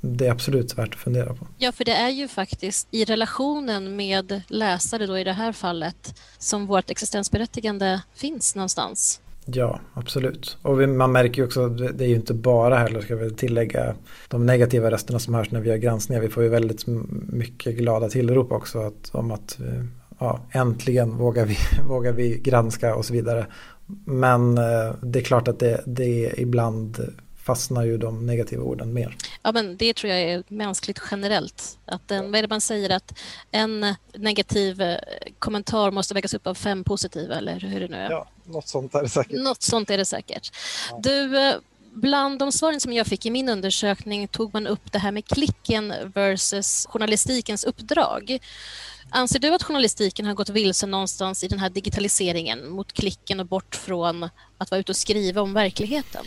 det är absolut värt att fundera på. Ja, för det är ju faktiskt i relationen med läsare då i det här fallet som vårt existensberättigande finns någonstans. Ja, absolut. Och vi, man märker ju också, det är ju inte bara heller, ska vi tillägga, de negativa rösterna som hörs när vi gör granskningar. Vi får ju väldigt mycket glada tillrop också att, om att eh, ja, äntligen vågar vi, (laughs) vågar vi granska och så vidare. Men eh, det är klart att det, det ibland fastnar ju de negativa orden mer. Ja, men det tror jag är mänskligt generellt. Att en, vad är det man säger? Att en negativ eh, kommentar måste vägas upp av fem positiva, eller hur det nu är? Ja, något sånt är det säkert. Något sånt är det säkert. Ja. Du, eh, bland de svaren som jag fick i min undersökning tog man upp det här med klicken versus journalistikens uppdrag. Anser du att journalistiken har gått vilse någonstans i den här digitaliseringen mot klicken och bort från att vara ute och skriva om verkligheten?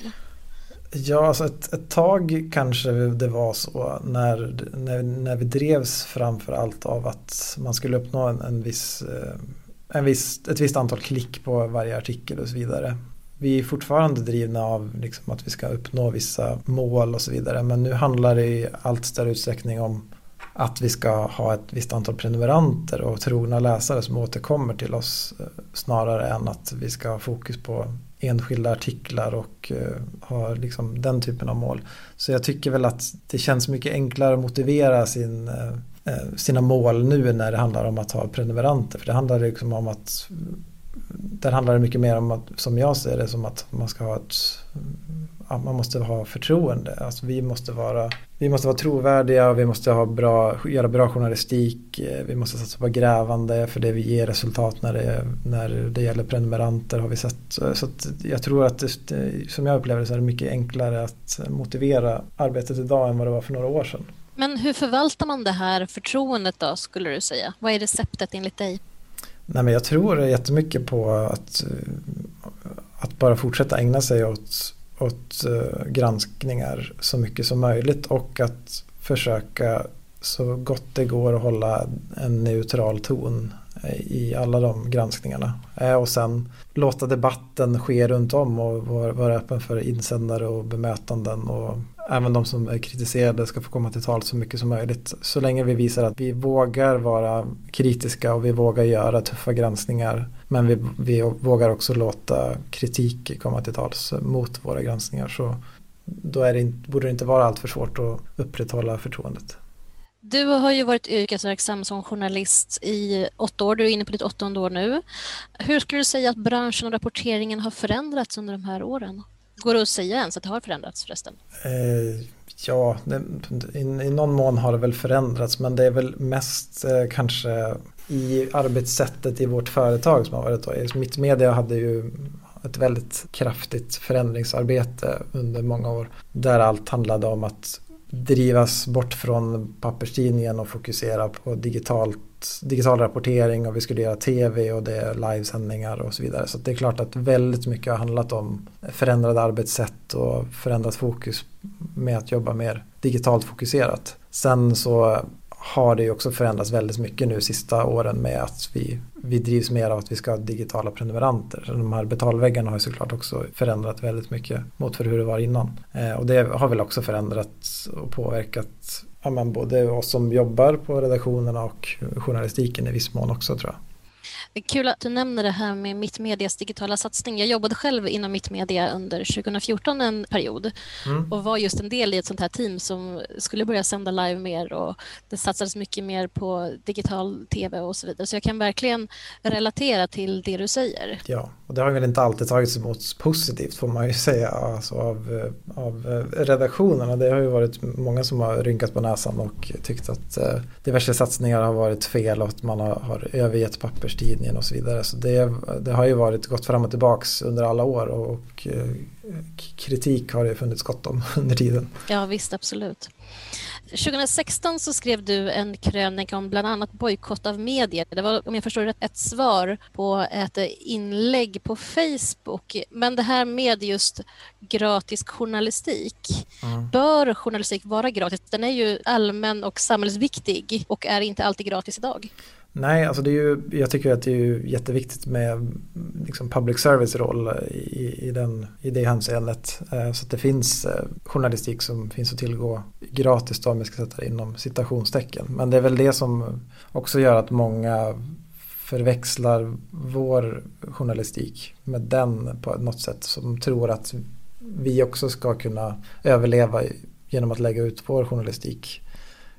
Ja, alltså ett, ett tag kanske det var så när, när, när vi drevs framför allt av att man skulle uppnå en, en viss, eh, en viss, ett visst antal klick på varje artikel och så vidare. Vi är fortfarande drivna av liksom att vi ska uppnå vissa mål och så vidare men nu handlar det i allt större utsträckning om att vi ska ha ett visst antal prenumeranter och trogna läsare som återkommer till oss eh, snarare än att vi ska ha fokus på enskilda artiklar och uh, liksom den typen av mål. Så jag tycker väl att det känns mycket enklare att motivera sin, uh, sina mål nu när det handlar om att ha prenumeranter. För det handlar liksom om att där handlar det mycket mer om att, som jag ser det, som att man ska ha ett man måste ha förtroende. Alltså vi, måste vara, vi måste vara trovärdiga vi måste ha bra, göra bra journalistik. Vi måste satsa på grävande för det vi ger resultat när det, när det gäller prenumeranter har vi sett. Så jag tror att det, som jag upplever det så är det mycket enklare att motivera arbetet idag än vad det var för några år sedan. Men hur förvaltar man det här förtroendet då skulle du säga? Vad är receptet enligt dig? Nej, men jag tror jättemycket på att, att bara fortsätta ägna sig åt åt eh, granskningar så mycket som möjligt och att försöka så gott det går att hålla en neutral ton eh, i alla de granskningarna. Eh, och sen låta debatten ske runt om och vara öppen för insändare och bemötanden och även de som är kritiserade ska få komma till tal så mycket som möjligt. Så länge vi visar att vi vågar vara kritiska och vi vågar göra tuffa granskningar men vi, vi vågar också låta kritik komma till tals mot våra granskningar så då är det, borde det inte vara alltför svårt att upprätthålla förtroendet. Du har ju varit yrkesverksam som journalist i åtta år. Du är inne på ditt åttonde år nu. Hur skulle du säga att branschen och rapporteringen har förändrats under de här åren? Går det att säga ens att det har förändrats förresten? Eh, ja, det, i, i, någon mån har det väl förändrats men det är väl mest eh, kanske i arbetssättet i vårt företag som har varit då. Mittmedia hade ju ett väldigt kraftigt förändringsarbete under många år. Där allt handlade om att drivas bort från papperstidningen och fokusera på digitalt, digital rapportering och vi skulle göra tv och det är livesändningar och så vidare. Så det är klart att väldigt mycket har handlat om förändrade arbetssätt och förändrat fokus med att jobba mer digitalt fokuserat. Sen så har det ju också förändrats väldigt mycket nu sista åren med att vi, vi drivs mer av att vi ska ha digitala prenumeranter. Så de här betalväggarna har ju såklart också förändrat väldigt mycket mot för hur det var innan. Eh, och det har väl också förändrat och påverkat ja, men både oss som jobbar på redaktionerna och journalistiken i viss mån också tror jag. Kul att du nämner det här med Mittmedias digitala satsning. Jag jobbade själv inom Mittmedia under 2014 en period mm. och var just en del i ett sånt här team som skulle börja sända live mer och det satsades mycket mer på digital tv och så vidare. Så jag kan verkligen relatera till det du säger. Ja, och det har väl inte alltid tagits emot positivt får man ju säga alltså av, av redaktionerna. Det har ju varit många som har rynkat på näsan och tyckt att eh, diverse satsningar har varit fel och att man har, har övergett papperstid linjen och så vidare. Så det, det har ju varit gått fram och tillbaks under alla år och, och eh, kritik har det funnits gott om (laughs) under tiden. Ja visst, absolut. 2016 så skrev du en krönika om bland annat bojkott av medier. Det var, om jag förstår rätt, ett svar på ett inlägg på Facebook. Men det här med just gratis journalistik. Mm. Bör journalistik vara gratis? Den är ju allmän och samhällsviktig och är inte alltid gratis idag. Nej, alltså det är ju, jag tycker att det är jätteviktigt med liksom public service roll i, i, den, i det hänseendet. Eh, så att det finns eh, journalistik som finns att tillgå gratis då om vi ska sätta det inom citationstecken. Men det är väl det som också gör att många förväxlar vår journalistik med den på något sätt. Som tror att vi också ska kunna överleva genom att lägga ut vår journalistik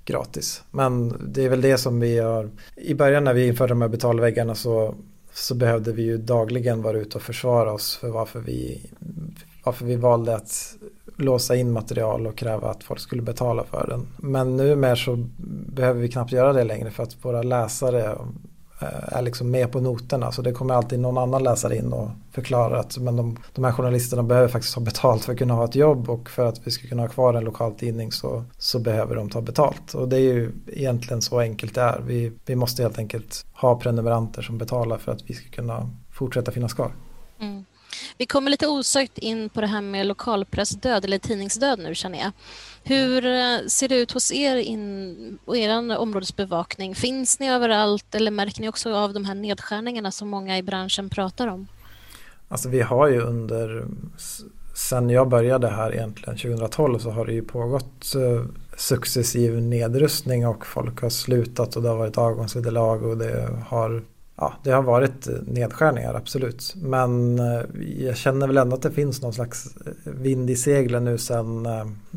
gratis. Men det är väl det som vi har, i början när vi införde de här betalväggarna så, så behövde vi ju dagligen vara ute och försvara oss för varför vi, varför vi valde att låsa in material och kräva att folk skulle betala för den. Men numera så behöver vi knappt göra det längre för att våra läsare Eh, är liksom med på noterna. Så det kommer alltid någon annan läsare in och förklarar att men de, de här journalisterna behöver faktiskt ha betalt för att kunna ha ett jobb och för att vi ska kunna ha kvar en lokal tidning så, så behöver de ta betalt. Och det är ju egentligen så enkelt det är. Vi, vi måste helt enkelt ha prenumeranter som betalar för att vi ska kunna fortsätta finnas kvar. Mm. Vi kommer lite osökt in på det här med lokalpressdöd eller tidningsdöd nu känner jag. Hur eh, ser det ut hos er in, och er områdesbevakning? Finns ni överallt eller märker ni också av de här nedskärningarna som många i branschen pratar om? Alltså vi har ju under, sen jag började här egentligen 2012 så har det ju pågått eh, successiv nedrustning och folk har slutat och det har varit avgångsvederlag och det har ja, det har varit eh, nedskärningar absolut. Men eh, jag känner väl ändå att det finns någon slags eh, vind i seglen nu sen,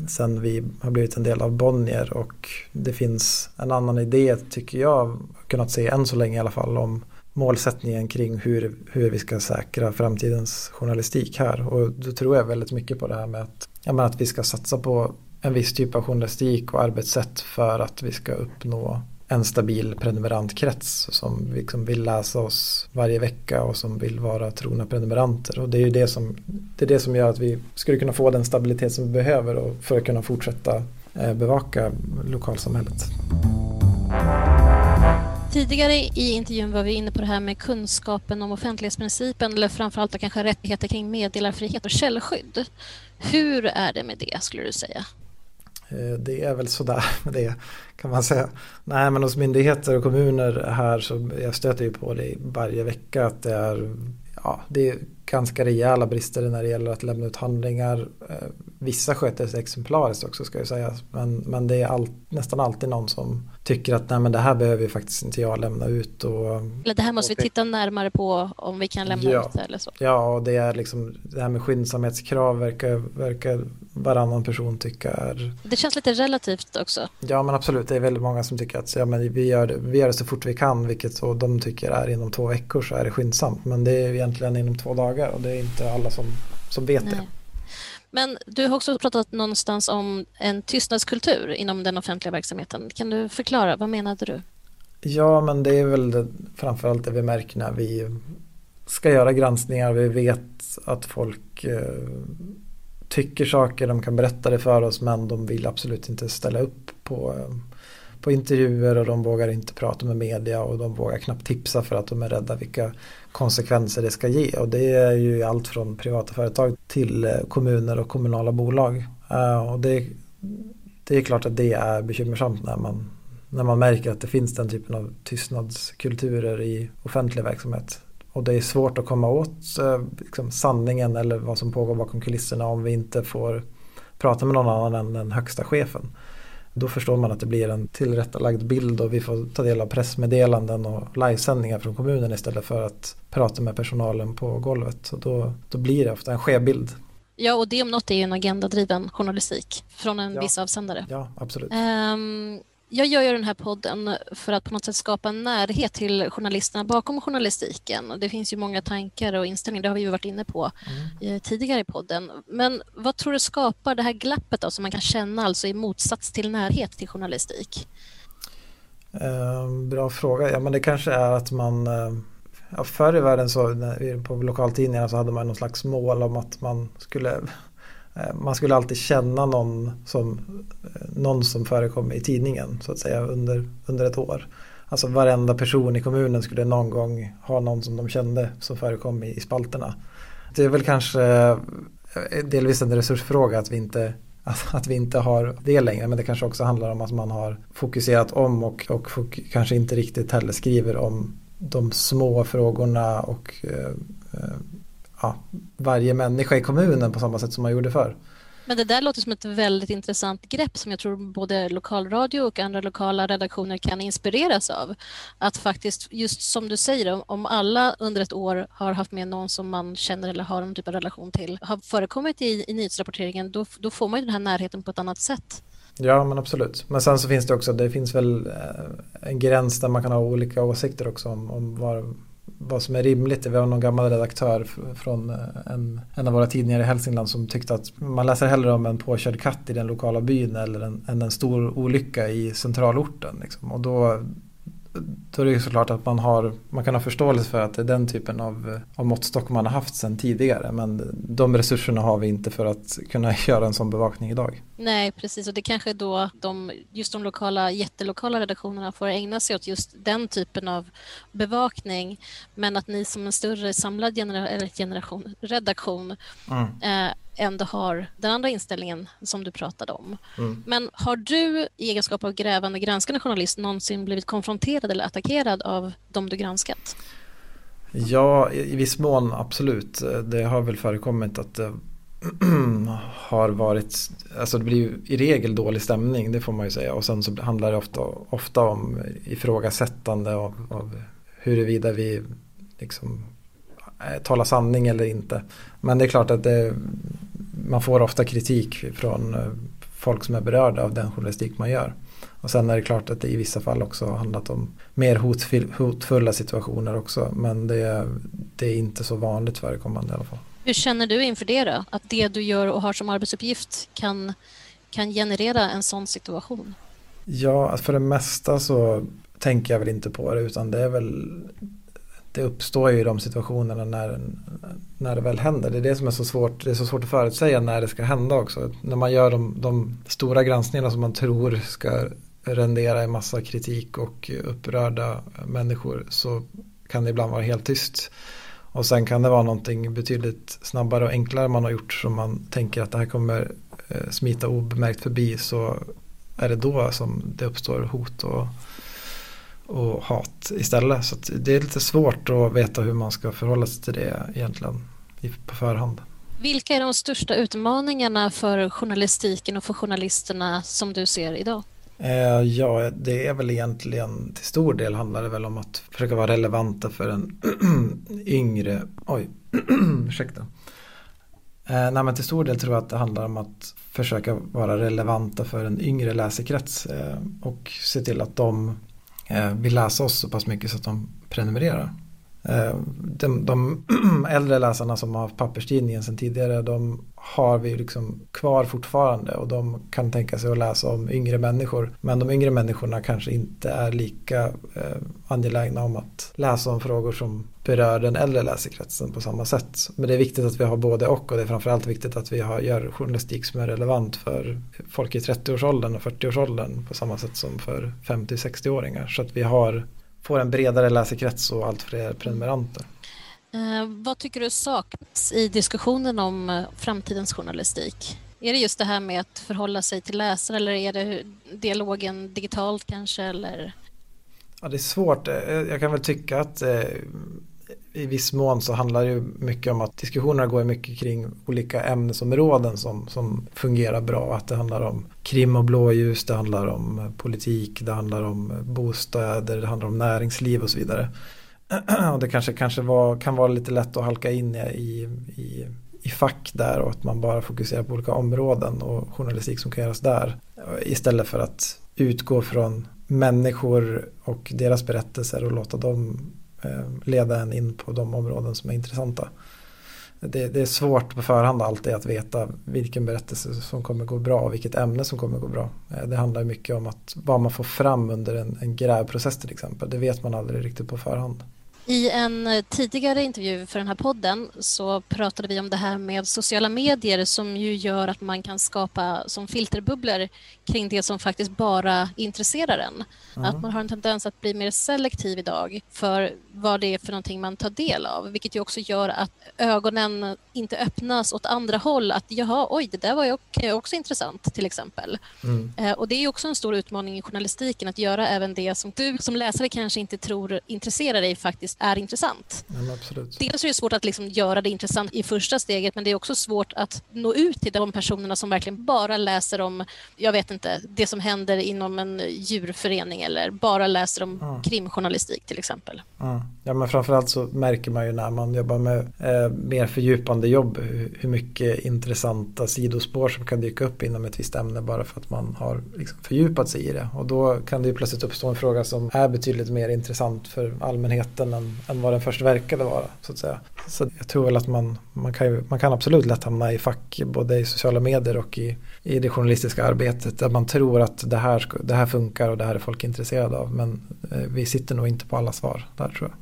sen vi har blivit en del av Bonnier och det finns en annan idé tycker jag kunnat se än så länge i alla fall om målsättningen kring hur, hur vi ska säkra framtidens journalistik här. Och då tror jag väldigt mycket på det här med att, ja, att vi ska satsa på en viss typ av journalistik och arbetssätt för att vi ska uppnå en stabil prenumerantkrets som liksom vill läsa oss varje vecka och som vill vara trogna prenumeranter. Och det är ju det som, det är det som gör att vi skulle kunna få den stabilitet som vi behöver för att kunna fortsätta eh, bevaka lokalsamhället. Tidigare i intervjun var vi inne på det här med kunskapen om offentlighetsprincipen eller framförallt kanske rättigheter kring meddelarfrihet och källskydd. Hur är det med det skulle du säga? Eh, det är väl sådär (laughs) med det kan man säga. Nej men hos myndigheter och kommuner här så jag stöter ju på det varje vecka att det är, ja, det är ganska rejäla brister när det gäller att lämna ut handlingar. Eh, vissa sköter sig exemplariskt också ska jag säga. Men, men det är all, nästan alltid någon som tycker att nej men det här behöver faktiskt inte jag lämna ut. Och, eller det här måste vi titta närmare på om vi kan lämna ja, ut det eller så. Ja, och det är liksom det här med skyndsamhetskrav verkar, verkar varannan person tycka är... Det känns lite relativt också. Ja men absolut, det är väldigt många som tycker att ja, men vi, gör det, vi gör det så fort vi kan vilket och de tycker är inom två veckor så är det skyndsamt. Men det är egentligen inom två dagar och det är inte alla som, som vet Nej. det. Men du har också pratat någonstans om en tystnadskultur inom den offentliga verksamheten. Kan du förklara, vad menade du? Ja, men det är väl det, framförallt det vi märker när vi ska göra granskningar. Vi vet att folk eh, tycker saker, de kan berätta det för oss men de vill absolut inte ställa upp på, eh, på intervjuer och de vågar inte prata med media och de vågar knappt tipsa för att de är rädda vilka konsekvenser det ska ge och det är ju allt från privata företag till eh, kommuner och kommunala bolag. Eh, och det, det är klart att det är bekymmersamt när man, när man märker att det finns den typen av tystnadskulturer i offentlig verksamhet. Och det är svårt att komma åt eh, liksom, sanningen eller vad som pågår bakom kulisserna om vi inte får prata med någon annan än den högsta chefen. Då förstår man att det blir en tillrättalagd bild och vi får ta del av pressmeddelanden och livesändningar från kommunen istället för att prata med personalen på golvet. Och då, då blir det ofta en skev bild. Ja, och det om något är ju en agendadriven journalistik från en ja. viss avsändare. Ja, absolut. Um, jag gör ju den här podden för att på något sätt skapa en närhet till journalisterna bakom journalistiken. Det finns ju många tankar och inställningar, det har vi ju varit inne på mm. tidigare i podden. Men vad tror du skapar det här glappet då, som man kan känna alltså i motsats till närhet till journalistik? Uh, bra fråga. Ja, men det kanske är att man uh, ja, förr i världen så på lokaltidningarna så hade man någon slags mål om att man skulle Eh, Eh, man skulle alltid känna någon som, eh, någon som förekom i tidningen så att säga under, under ett år. Alltså varenda person i kommunen skulle någon gång ha någon som de kände som förekom i, i spalterna. Det är väl kanske eh, delvis en resursfråga att vi inte att, att vi inte har det längre men det kanske också handlar om att man har fokuserat om och, och fok kanske inte riktigt heller skriver om de små frågorna och eh, ja, varje människa i kommunen på samma sätt som man gjorde förr. Men det där låter som ett väldigt intressant grepp som jag tror både lokalradio och andra lokala redaktioner kan inspireras av. Att faktiskt, just som du säger, om alla under ett år har haft med någon som man känner eller har någon typ av relation till, har förekommit i, i nyhetsrapporteringen, då, då får man ju den här närheten på ett annat sätt. Ja men absolut. Men sen så finns det också, det finns väl eh, en gräns där man kan ha olika åsikter också om, om var, vad som är rimligt. Vi har någon gammal redaktör från eh, en, en av våra tidningar i Hälsingland som tyckte att man läser hellre om en påkörd katt i den lokala byn eller en, än en stor olycka i centralorten. Liksom. Och då då är det ju såklart att man, har, man kan ha förståelse för att det är den typen av, av måttstock man har haft sedan tidigare. Men de resurserna har vi inte för att kunna (laughs) göra en sån bevakning idag. Nej, precis. Och det kanske då de, just de lokala, jättelokala redaktionerna får ägna sig åt just den typen av bevakning. Men att ni som en större samlad genera generation, redaktion mm. eh, ändå har den andra inställningen som du pratade om. Mm. Men har du i egenskap av grävande granskande journalist någonsin blivit konfronterad eller attackerad av de du granskat? Ja, i viss mån absolut. Det har väl förekommit att det (clears throat) har varit, alltså det blir ju i regel dålig stämning, det får man ju säga. Och sen så handlar det ofta, ofta om ifrågasättande av, av huruvida vi liksom eh, talar sanning eller inte. Men det är klart att det, man får ofta kritik från eh, folk som är berörda av den journalistik man gör. Och sen är det klart att det i vissa fall också har handlat om mer hotfulla situationer också. Men det, det är inte så vanligt förekommande i alla fall. Hur känner du inför det då? Att det du gör och har som arbetsuppgift kan, kan generera en sån situation? Ja, för det mesta så tänker jag väl inte på det utan det är väl det uppstår ju i de situationerna när, när det väl händer. Det är det som är så svårt. Det är så svårt att förutsäga när det ska hända också. När man gör de, de stora granskningarna som man tror ska rendera en massa kritik och upprörda människor så kan det ibland vara helt tyst. Och sen kan det vara någonting betydligt snabbare och enklare man har gjort som man tänker att det här kommer eh, smita obemärkt förbi så är det då som det uppstår hot och och hat istället. Så det är lite svårt att veta hur man ska förhålla sig till det egentligen på förhand. Vilka är de största utmaningarna för journalistiken och för journalisterna som du ser idag? Eh, ja, det är väl egentligen till stor del handlar det väl om att försöka vara relevanta för en (clears throat) yngre, oj, (clears throat) ursäkta. Eh, nej men till stor del tror jag att det handlar om att försöka vara relevanta för en yngre läsekrets eh, och se till att de Eh, vill läsa oss så pass mycket så att de prenumererar. Eh, de, de (clears throat) äldre läsarna som har haft papperstidningen sedan tidigare de har vi liksom kvar fortfarande och de kan tänka sig att läsa om yngre människor. Men de yngre människorna kanske inte är lika eh, angelägna om att läsa om frågor som berör den äldre läsekretsen på samma sätt. Men det är viktigt att vi har både och och det är framförallt viktigt att vi har, gör journalistik som är relevant för folk i 30-årsåldern och 40-årsåldern på samma sätt som för 50-60-åringar. Så att vi har, får en bredare läsekrets och allt fler prenumeranter. Eh, vad tycker du saknas i diskussionen om eh, framtidens journalistik? Är det just det här med att förhålla sig till läsare eller är det dialogen digitalt kanske? Eller? Ja, det är svårt. Eh, jag kan väl tycka att eh, i viss mån så handlar det ju mycket om att diskussionerna går mycket kring olika ämnesområden som, som fungerar bra. Att det handlar om krim och blåljus, det handlar om politik, det handlar om bostäder, det handlar om näringsliv och så vidare. (clears throat) Och det kanske, kanske var, kan vara lite lätt att halka in i, i, i fack där och att man bara fokuserar på olika områden och journalistik som kan göras där. Istället för att utgå från människor och deras berättelser och låta dem leda en in på de områden som är intressanta. Det, det, är svårt på förhand alltid att veta vilken berättelse som kommer gå bra och vilket ämne som kommer gå bra. Eh, det handlar mycket om att vad man får fram under en, en grävprocess till exempel. Det vet man aldrig riktigt på förhand. I en eh, tidigare intervju för den här podden så pratade vi om det här med sociala medier som ju gör att man kan skapa som filterbubblor kring det som faktiskt bara intresserar en. Mm. Att man har en tendens att bli mer selektiv idag för vad det är för någonting man tar del av, vilket ju också gör att ögonen inte öppnas åt andra håll. Att jaha, oj, det där var ju också intressant till exempel. Mm. Eh, och det är också en stor utmaning i journalistiken att göra även det som du som läsare kanske inte tror intresserar dig faktiskt är intressant. Ja, absolut. Dels är det svårt att liksom göra det intressant i första steget men det är också svårt att nå ut till de personerna som verkligen bara läser om, jag vet inte, det som händer inom en djurförening eller bara läser om mm. krimjournalistik till exempel. Mm. Ja men framförallt så märker man ju när man jobbar med eh, mer fördjupande jobb hur, hur, mycket intressanta sidospår som kan dyka upp inom ett visst ämne bara för att man har liksom fördjupat sig i det. Och då kan det ju plötsligt uppstå en fråga som är betydligt mer intressant för allmänheten än, än vad den först verkade vara. Så att säga. Så jag tror väl att man, man, kan, ju, man kan absolut lätt hamna i fack både i sociala medier och i, i det journalistiska arbetet där man tror att det här, det här funkar och det här är folk intresserade av. Men eh, vi sitter nog inte på alla svar där tror jag.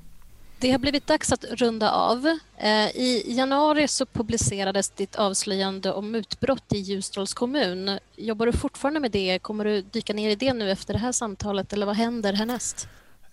Det har blivit dags att runda av. Eh, I januari så publicerades ditt avslöjande om utbrott i Ljusdals kommun. Jobbar du fortfarande med det? Kommer du dyka ner i det nu efter det här samtalet eller vad händer härnäst?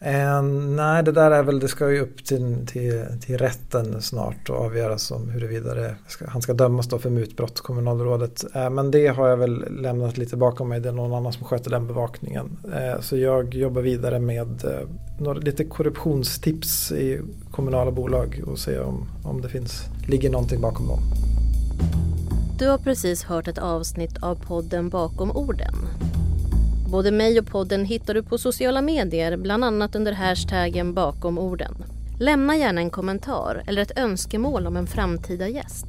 Eh, nej, det där är väl, det ska ju upp till, till, till rätten snart och avgöras om huruvida det ska, han ska dömas då för mutbrott, kommunalrådet. Eh, men det har jag väl lämnat lite bakom mig, det är någon annan som sköter den bevakningen. Eh, så jag jobbar vidare med eh, några, lite korruptionstips i kommunala bolag och se om, om det finns, ligger någonting bakom dem. Du har precis hört ett avsnitt av podden Bakom orden Både mig och podden hittar du på sociala medier, bland annat under hashtaggen bakom orden. Lämna gärna en kommentar eller ett önskemål om en framtida gäst.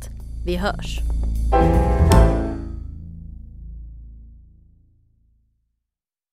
Vi hörs!